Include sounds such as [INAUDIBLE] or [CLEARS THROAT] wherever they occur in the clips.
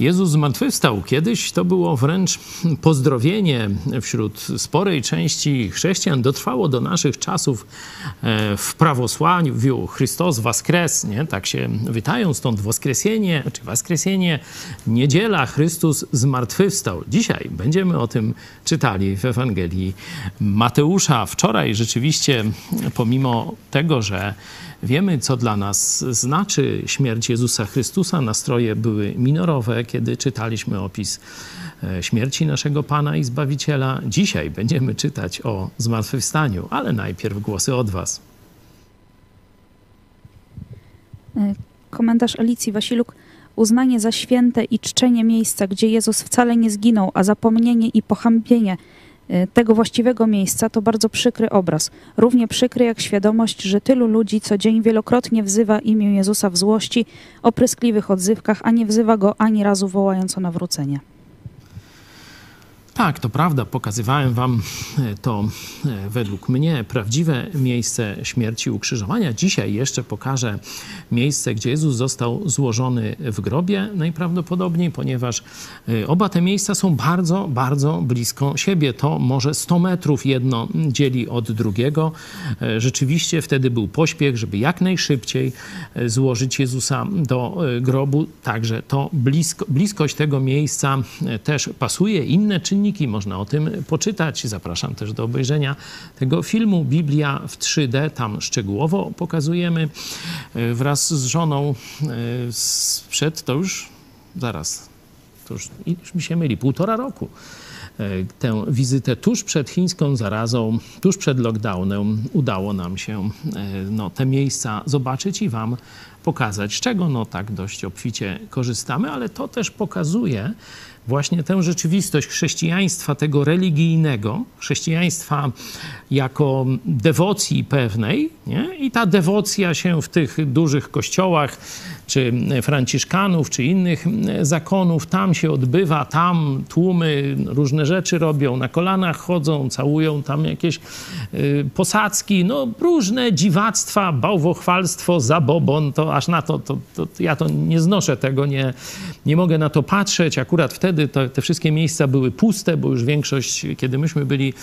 Jezus zmartwychwstał. Kiedyś to było wręcz pozdrowienie wśród sporej części chrześcijan. Dotrwało do naszych czasów e, w prawosławiu. Chrystus waskres, nie? tak się witają, stąd woskresie, czy woskresie, niedziela, Chrystus zmartwychwstał. Dzisiaj będziemy o tym czytali w Ewangelii Mateusza. Wczoraj rzeczywiście, pomimo tego, że Wiemy, co dla nas znaczy śmierć Jezusa Chrystusa. Nastroje były minorowe, kiedy czytaliśmy opis e, śmierci naszego Pana i Zbawiciela. Dzisiaj będziemy czytać o zmartwychwstaniu, ale najpierw głosy od Was. E, komentarz Alicji Wasiluk. Uznanie za święte i czczenie miejsca, gdzie Jezus wcale nie zginął, a zapomnienie i pohambienie – tego właściwego miejsca to bardzo przykry obraz. Równie przykry jak świadomość, że tylu ludzi co dzień wielokrotnie wzywa imię Jezusa w złości, opryskliwych odzywkach, a nie wzywa go ani razu wołając o nawrócenie. Tak, to prawda. Pokazywałem wam e, to e, według mnie prawdziwe miejsce śmierci ukrzyżowania. Dzisiaj jeszcze pokażę miejsce, gdzie Jezus został złożony w grobie najprawdopodobniej, ponieważ e, oba te miejsca są bardzo, bardzo blisko siebie. To może 100 metrów jedno dzieli od drugiego. Rzeczywiście wtedy był pośpiech, żeby jak najszybciej złożyć Jezusa do grobu. Także to blisko, bliskość tego miejsca też pasuje. Inne czynniki można o tym poczytać. Zapraszam też do obejrzenia tego filmu Biblia w 3D. Tam szczegółowo pokazujemy e, wraz z żoną e, sprzed, to już zaraz, to już, już mi się myli, półtora roku e, tę wizytę tuż przed chińską zarazą, tuż przed lockdownem udało nam się no, te miejsca zobaczyć i Wam pokazać, z czego no, tak dość obficie korzystamy, ale to też pokazuje, właśnie tę rzeczywistość chrześcijaństwa, tego religijnego, chrześcijaństwa jako dewocji pewnej, nie? i ta dewocja się w tych dużych kościołach, czy franciszkanów, czy innych zakonów, tam się odbywa, tam tłumy różne rzeczy robią, na kolanach chodzą, całują tam jakieś y, posadzki, no różne dziwactwa, bałwochwalstwo, zabobon, to aż na to, to, to, ja to nie znoszę tego, nie, nie mogę na to patrzeć. Akurat wtedy to, te wszystkie miejsca były puste, bo już większość, kiedy myśmy byli,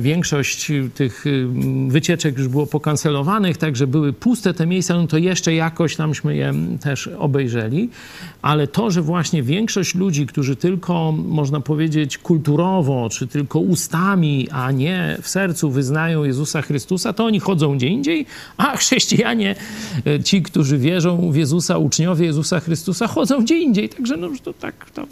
większość tych y, wycieczek już było pokancelowanych, także były puste te miejsca, no to jeszcze jakoś tamśmy je też obejrzeli, ale to, że właśnie większość ludzi, którzy tylko, można powiedzieć, kulturowo, czy tylko ustami, a nie w sercu wyznają Jezusa Chrystusa, to oni chodzą gdzie indziej, a chrześcijanie, e, ci, którzy wierzą w Jezusa, uczniowie Jezusa Chrystusa, chodzą gdzie indziej. Także no, to tak to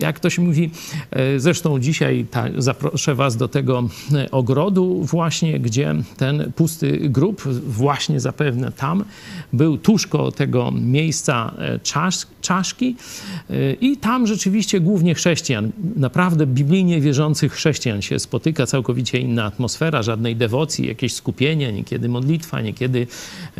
jak ktoś mówi, e, zresztą dzisiaj ta, zaproszę Was do tego e, ogrodu, właśnie gdzie ten pusty grób, właśnie zapewne tam, był tuż koło tego miejsca e, czasz, czaszki. I tam rzeczywiście głównie chrześcijan, naprawdę biblijnie wierzących chrześcijan się spotyka, całkowicie inna atmosfera, żadnej dewocji, jakieś skupienie, niekiedy modlitwa, niekiedy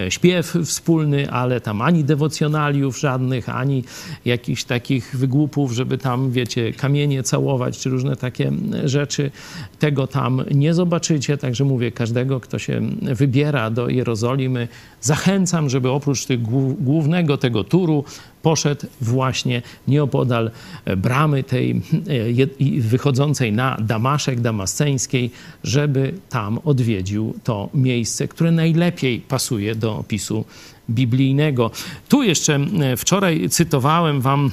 śpiew wspólny, ale tam ani dewocjonaliów żadnych, ani jakichś takich wygłupów, żeby tam wiecie, kamienie całować, czy różne takie rzeczy. Tego tam nie zobaczycie. Także mówię, każdego, kto się wybiera do Jerozolimy, zachęcam, żeby oprócz tych głównego tego turu poszedł właśnie nieopodal bramy tej e, wychodzącej na Damaszek Damasceńskiej, żeby tam odwiedził to miejsce, które najlepiej pasuje do opisu biblijnego. Tu jeszcze wczoraj cytowałem wam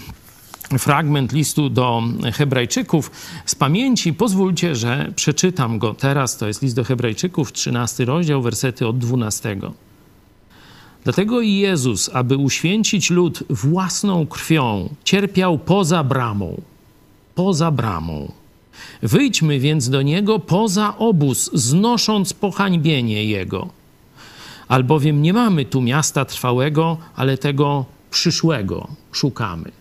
fragment listu do Hebrajczyków z pamięci. Pozwólcie, że przeczytam go teraz. To jest list do Hebrajczyków, 13 rozdział, wersety od 12. Dlatego i Jezus, aby uświęcić lud własną krwią, cierpiał poza bramą. Poza bramą. Wyjdźmy więc do niego poza obóz, znosząc pohańbienie jego. Albowiem nie mamy tu miasta trwałego, ale tego przyszłego szukamy.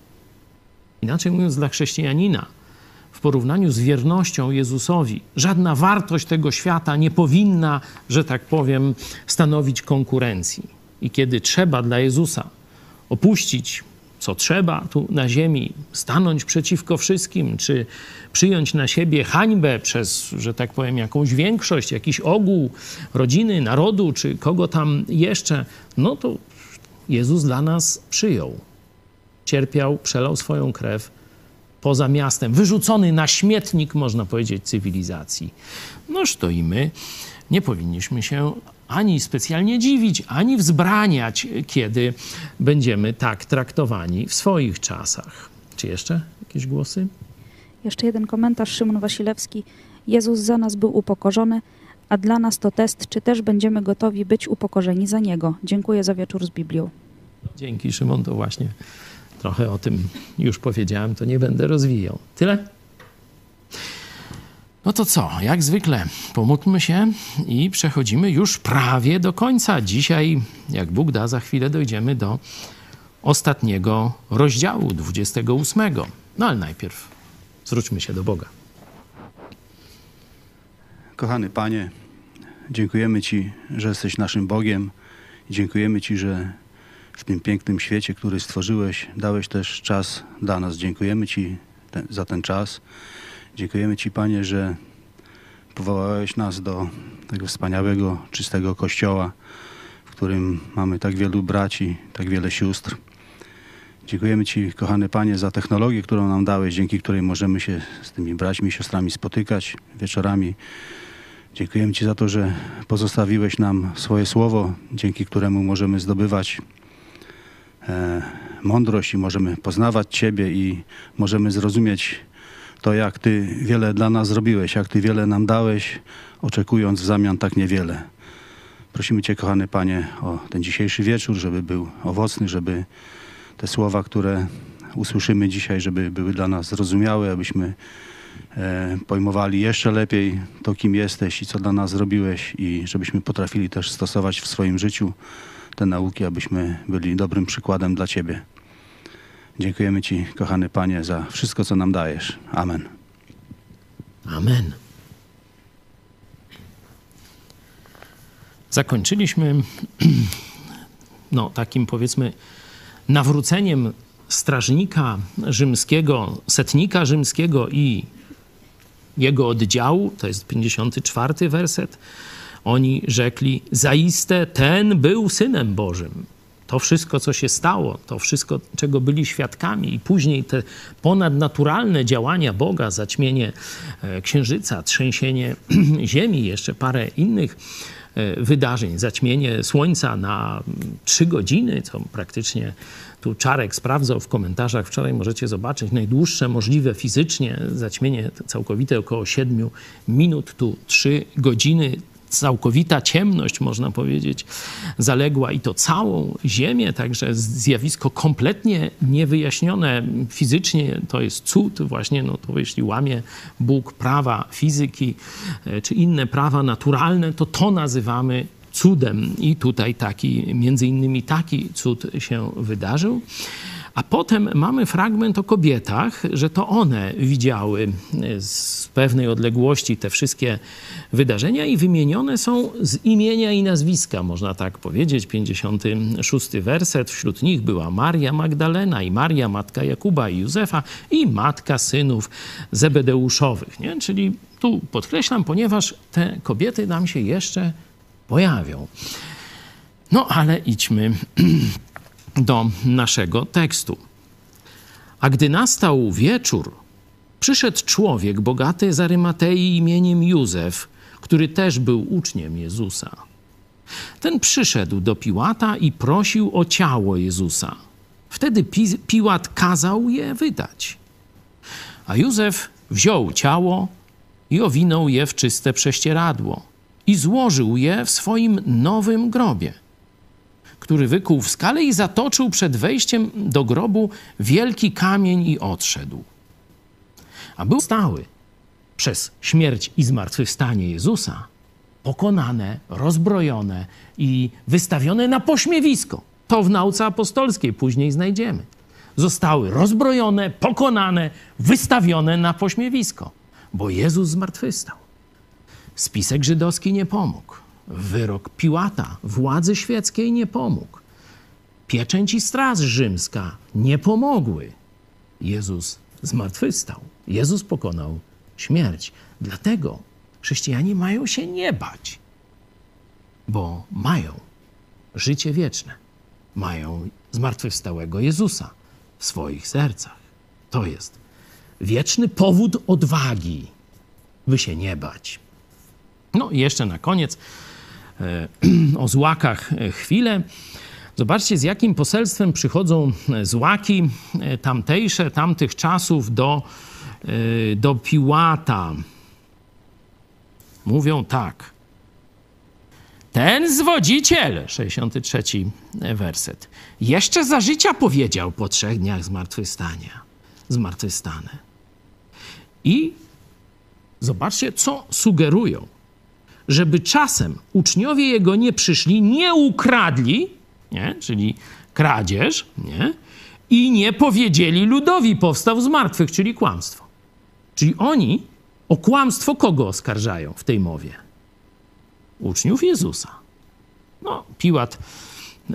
Inaczej mówiąc, dla chrześcijanina w porównaniu z wiernością Jezusowi, żadna wartość tego świata nie powinna, że tak powiem, stanowić konkurencji. I kiedy trzeba dla Jezusa opuścić co trzeba tu na ziemi, stanąć przeciwko wszystkim, czy przyjąć na siebie hańbę przez, że tak powiem, jakąś większość, jakiś ogół rodziny, narodu, czy kogo tam jeszcze, no to Jezus dla nas przyjął cierpiał, przelał swoją krew poza miastem, wyrzucony na śmietnik, można powiedzieć, cywilizacji. Noż to i my nie powinniśmy się ani specjalnie dziwić, ani wzbraniać, kiedy będziemy tak traktowani w swoich czasach. Czy jeszcze jakieś głosy? Jeszcze jeden komentarz, Szymon Wasilewski. Jezus za nas był upokorzony, a dla nas to test, czy też będziemy gotowi być upokorzeni za Niego. Dziękuję za wieczór z Biblią. Dzięki Szymon, to właśnie trochę o tym już powiedziałem, to nie będę rozwijał. Tyle? No to co, jak zwykle, pomódlmy się i przechodzimy już prawie do końca. Dzisiaj, jak Bóg da, za chwilę dojdziemy do ostatniego rozdziału, 28. No ale najpierw zwróćmy się do Boga. Kochany Panie, dziękujemy Ci, że jesteś naszym Bogiem. Dziękujemy Ci, że w tym pięknym świecie, który stworzyłeś, dałeś też czas dla nas. Dziękujemy Ci ten, za ten czas. Dziękujemy Ci, Panie, że powołałeś nas do tego wspaniałego, czystego kościoła, w którym mamy tak wielu braci, tak wiele sióstr. Dziękujemy Ci, kochany Panie, za technologię, którą nam dałeś, dzięki której możemy się z tymi braćmi i siostrami spotykać wieczorami. Dziękujemy Ci za to, że pozostawiłeś nam swoje słowo, dzięki któremu możemy zdobywać mądrość i możemy poznawać Ciebie i możemy zrozumieć to, jak Ty wiele dla nas zrobiłeś, jak Ty wiele nam dałeś, oczekując w zamian tak niewiele. Prosimy Cię, kochany Panie, o ten dzisiejszy wieczór, żeby był owocny, żeby te słowa, które usłyszymy dzisiaj, żeby były dla nas zrozumiałe, abyśmy e, pojmowali jeszcze lepiej to, kim jesteś i co dla nas zrobiłeś i żebyśmy potrafili też stosować w swoim życiu te nauki, abyśmy byli dobrym przykładem dla Ciebie. Dziękujemy Ci, kochany Panie, za wszystko, co nam dajesz. Amen. Amen. Zakończyliśmy [CLEARS THROAT] no, takim powiedzmy nawróceniem strażnika rzymskiego, setnika rzymskiego i jego oddziału, to jest 54 werset, oni rzekli: Zaiste ten był synem Bożym. To wszystko, co się stało, to wszystko, czego byli świadkami, i później te ponadnaturalne działania Boga, zaćmienie e, księżyca, trzęsienie [CLEARS THROAT] ziemi, jeszcze parę innych e, wydarzeń, zaćmienie słońca na trzy godziny, co praktycznie tu Czarek sprawdzał w komentarzach wczoraj, możecie zobaczyć, najdłuższe możliwe fizycznie zaćmienie całkowite około 7 minut, tu 3 godziny całkowita ciemność, można powiedzieć, zaległa i to całą Ziemię, także zjawisko kompletnie niewyjaśnione fizycznie, to jest cud właśnie, no to jeśli łamie Bóg prawa fizyki e, czy inne prawa naturalne, to to nazywamy cudem i tutaj taki, między innymi taki cud się wydarzył. A potem mamy fragment o kobietach, że to one widziały z pewnej odległości te wszystkie wydarzenia i wymienione są z imienia i nazwiska, można tak powiedzieć. 56 werset. Wśród nich była Maria Magdalena i Maria, matka Jakuba i Józefa i matka synów Zebedeuszowych. Nie? Czyli tu podkreślam, ponieważ te kobiety nam się jeszcze pojawią. No ale idźmy [CLEARS THROAT] do naszego tekstu. A gdy nastał wieczór, przyszedł człowiek bogaty z Arymatei imieniem Józef, który też był uczniem Jezusa. Ten przyszedł do Piłata i prosił o ciało Jezusa. Wtedy Pi Piłat kazał je wydać. A Józef wziął ciało i owinął je w czyste prześcieradło i złożył je w swoim nowym grobie który wykuł w skale i zatoczył przed wejściem do grobu wielki kamień i odszedł. A był stały przez śmierć i zmartwychwstanie Jezusa, pokonane, rozbrojone i wystawione na pośmiewisko. To w nauce apostolskiej później znajdziemy. Zostały rozbrojone, pokonane, wystawione na pośmiewisko, bo Jezus zmartwychwstał. Spisek żydowski nie pomógł. Wyrok Piłata, władzy świeckiej nie pomógł. Pieczęć i straż rzymska nie pomogły. Jezus zmartwychwstał. Jezus pokonał śmierć. Dlatego chrześcijanie mają się nie bać, bo mają życie wieczne. Mają zmartwychwstałego Jezusa. w swoich sercach. To jest wieczny powód odwagi, by się nie bać. No i jeszcze na koniec [CLEARS THROAT] o złakach e, chwilę. Zobaczcie, z jakim poselstwem przychodzą e, złaki tamtejsze, tamtych czasów do, do Piłata. Mówią tak. Ten zwodziciel, 63 werset, jeszcze za życia powiedział po trzech dniach zmartwychwstania, zmartwychwstanę. I zobaczcie, co sugerują. Żeby czasem uczniowie jego nie przyszli, nie ukradli, nie? czyli kradzież, nie? i nie powiedzieli ludowi, powstał z martwych, czyli kłamstwo. Czyli oni o kłamstwo kogo oskarżają w tej mowie? Uczniów Jezusa. No, Piłat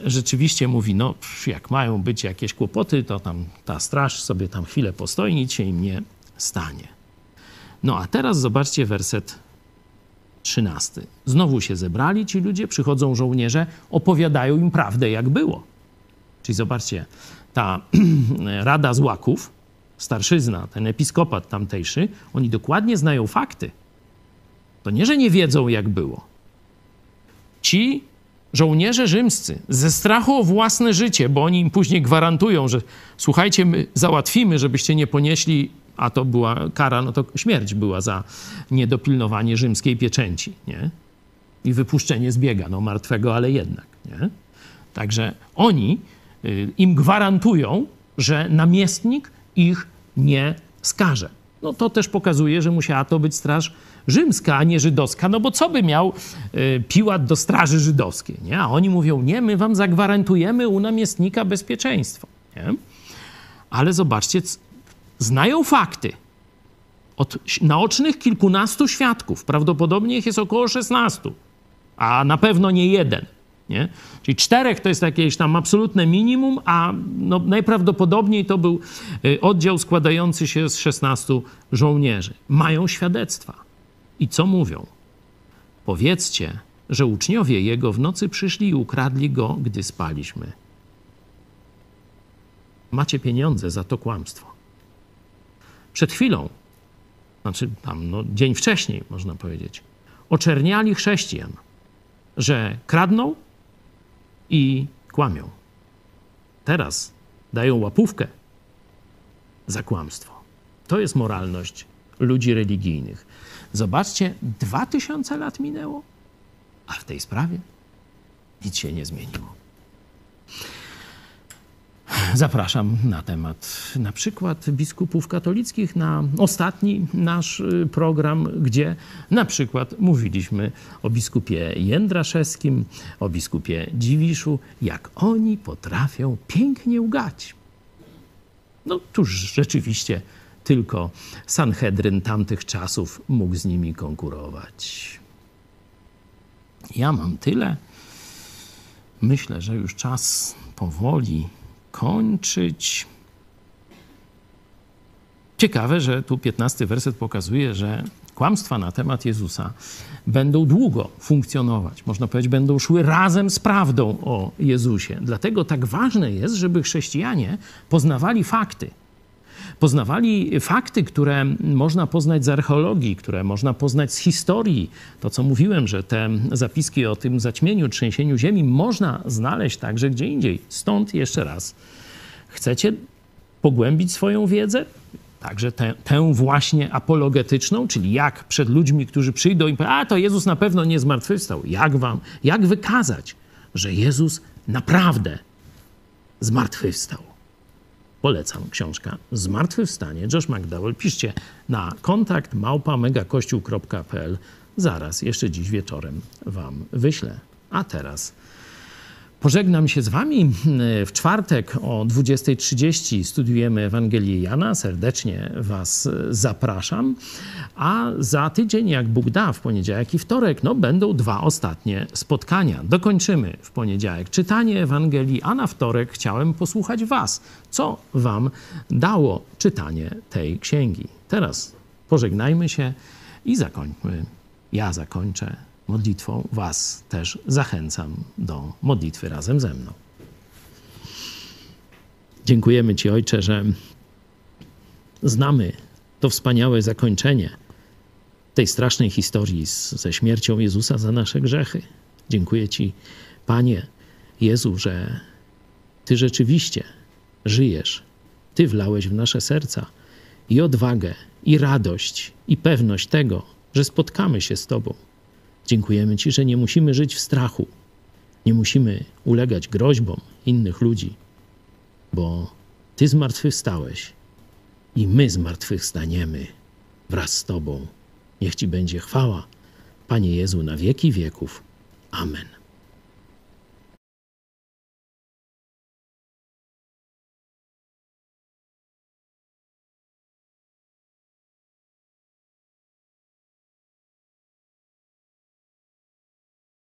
rzeczywiście mówi, no jak mają być jakieś kłopoty, to tam ta straż sobie tam chwilę postoi, nic się im nie stanie. No a teraz zobaczcie werset 13. Znowu się zebrali ci ludzie, przychodzą żołnierze, opowiadają im prawdę, jak było. Czyli zobaczcie, ta [CLEARS THROAT] rada złaków, starszyzna, ten episkopat tamtejszy, oni dokładnie znają fakty. To nie, że nie wiedzą, jak było. Ci żołnierze rzymscy ze strachu o własne życie, bo oni im później gwarantują, że słuchajcie, my załatwimy, żebyście nie ponieśli, a to była kara, no to śmierć była za niedopilnowanie rzymskiej pieczęci, nie? I wypuszczenie z biega, no martwego, ale jednak, nie? Także oni y, im gwarantują, że namiestnik ich nie skaże. No to też pokazuje, że musiała to być straż rzymska, a nie żydowska, no bo co by miał y, Piłat do straży żydowskiej, nie? A oni mówią, nie, my wam zagwarantujemy u namiestnika bezpieczeństwo, nie? Ale zobaczcie, znają fakty. Od naocznych kilkunastu świadków, prawdopodobnie ich jest około 16, a na pewno nie jeden. Nie? Czyli czterech to jest jakieś tam absolutne minimum, a no najprawdopodobniej to był y, oddział składający się z 16 żołnierzy. Mają świadectwa. I co mówią? Powiedzcie, że uczniowie jego w nocy przyszli i ukradli go, gdy spaliśmy. Macie pieniądze za to kłamstwo. Przed chwilą, znaczy tam no, dzień wcześniej, można powiedzieć, oczerniali chrześcijan, że kradną i kłamią. Teraz dają łapówkę za kłamstwo. To jest moralność ludzi religijnych. Zobaczcie, dwa tysiące lat minęło, a w tej sprawie nic się nie zmieniło. Zapraszam na temat na przykład biskupów katolickich na ostatni nasz y, program, gdzie na przykład mówiliśmy o biskupie Jędraszewskim, o biskupie Dziwiszu, jak oni potrafią pięknie ugać. No tuż rzeczywiście tylko Sanhedryn tamtych czasów mógł z nimi konkurować. Ja mam tyle. Myślę, że już czas powoli kończyć. Ciekawe, że tu 15 werset pokazuje, że kłamstwa na temat Jezusa będą długo funkcjonować. Można powiedzieć, będą szły razem z prawdą o Jezusie. Dlatego tak ważne jest, żeby chrześcijanie poznawali fakty poznawali fakty, które można poznać z archeologii, które można poznać z historii. To, co mówiłem, że te zapiski o tym zaćmieniu, trzęsieniu ziemi można znaleźć także gdzie indziej. Stąd jeszcze raz, chcecie pogłębić swoją wiedzę? Także tę, tę, właśnie apologetyczną, czyli jak przed ludźmi, którzy przyjdą i powiedzą, a to Jezus na pewno nie zmartwychwstał. Jak wam, jak wykazać, że Jezus naprawdę zmartwychwstał? Polecam książka Zmartwychwstanie. Josh McDowell. Piszcie na kontakt małpa megakościół.pl. Zaraz, jeszcze dziś wieczorem wam wyślę. A teraz Pożegnam się z Wami. W czwartek o 20.30 studiujemy Ewangelię Jana. Serdecznie Was zapraszam. A za tydzień, jak Bóg da, w poniedziałek i wtorek, no, będą dwa ostatnie spotkania. Dokończymy w poniedziałek czytanie Ewangelii, a na wtorek chciałem posłuchać Was, co Wam dało czytanie tej księgi. Teraz pożegnajmy się i zakończmy. Ja zakończę modlitwą Was też zachęcam do modlitwy razem ze mną. Dziękujemy Ci, Ojcze, że znamy to wspaniałe zakończenie tej strasznej historii z, ze śmiercią Jezusa za nasze grzechy. Dziękuję Ci, Panie Jezu, że Ty rzeczywiście żyjesz. Ty wlałeś w nasze serca i odwagę, i radość, i pewność tego, że spotkamy się z Tobą. Dziękujemy Ci, że nie musimy żyć w strachu, nie musimy ulegać groźbom innych ludzi, bo Ty zmartwychwstałeś i my zmartwychwstaniemy wraz z Tobą. Niech Ci będzie chwała, Panie Jezu, na wieki wieków. Amen.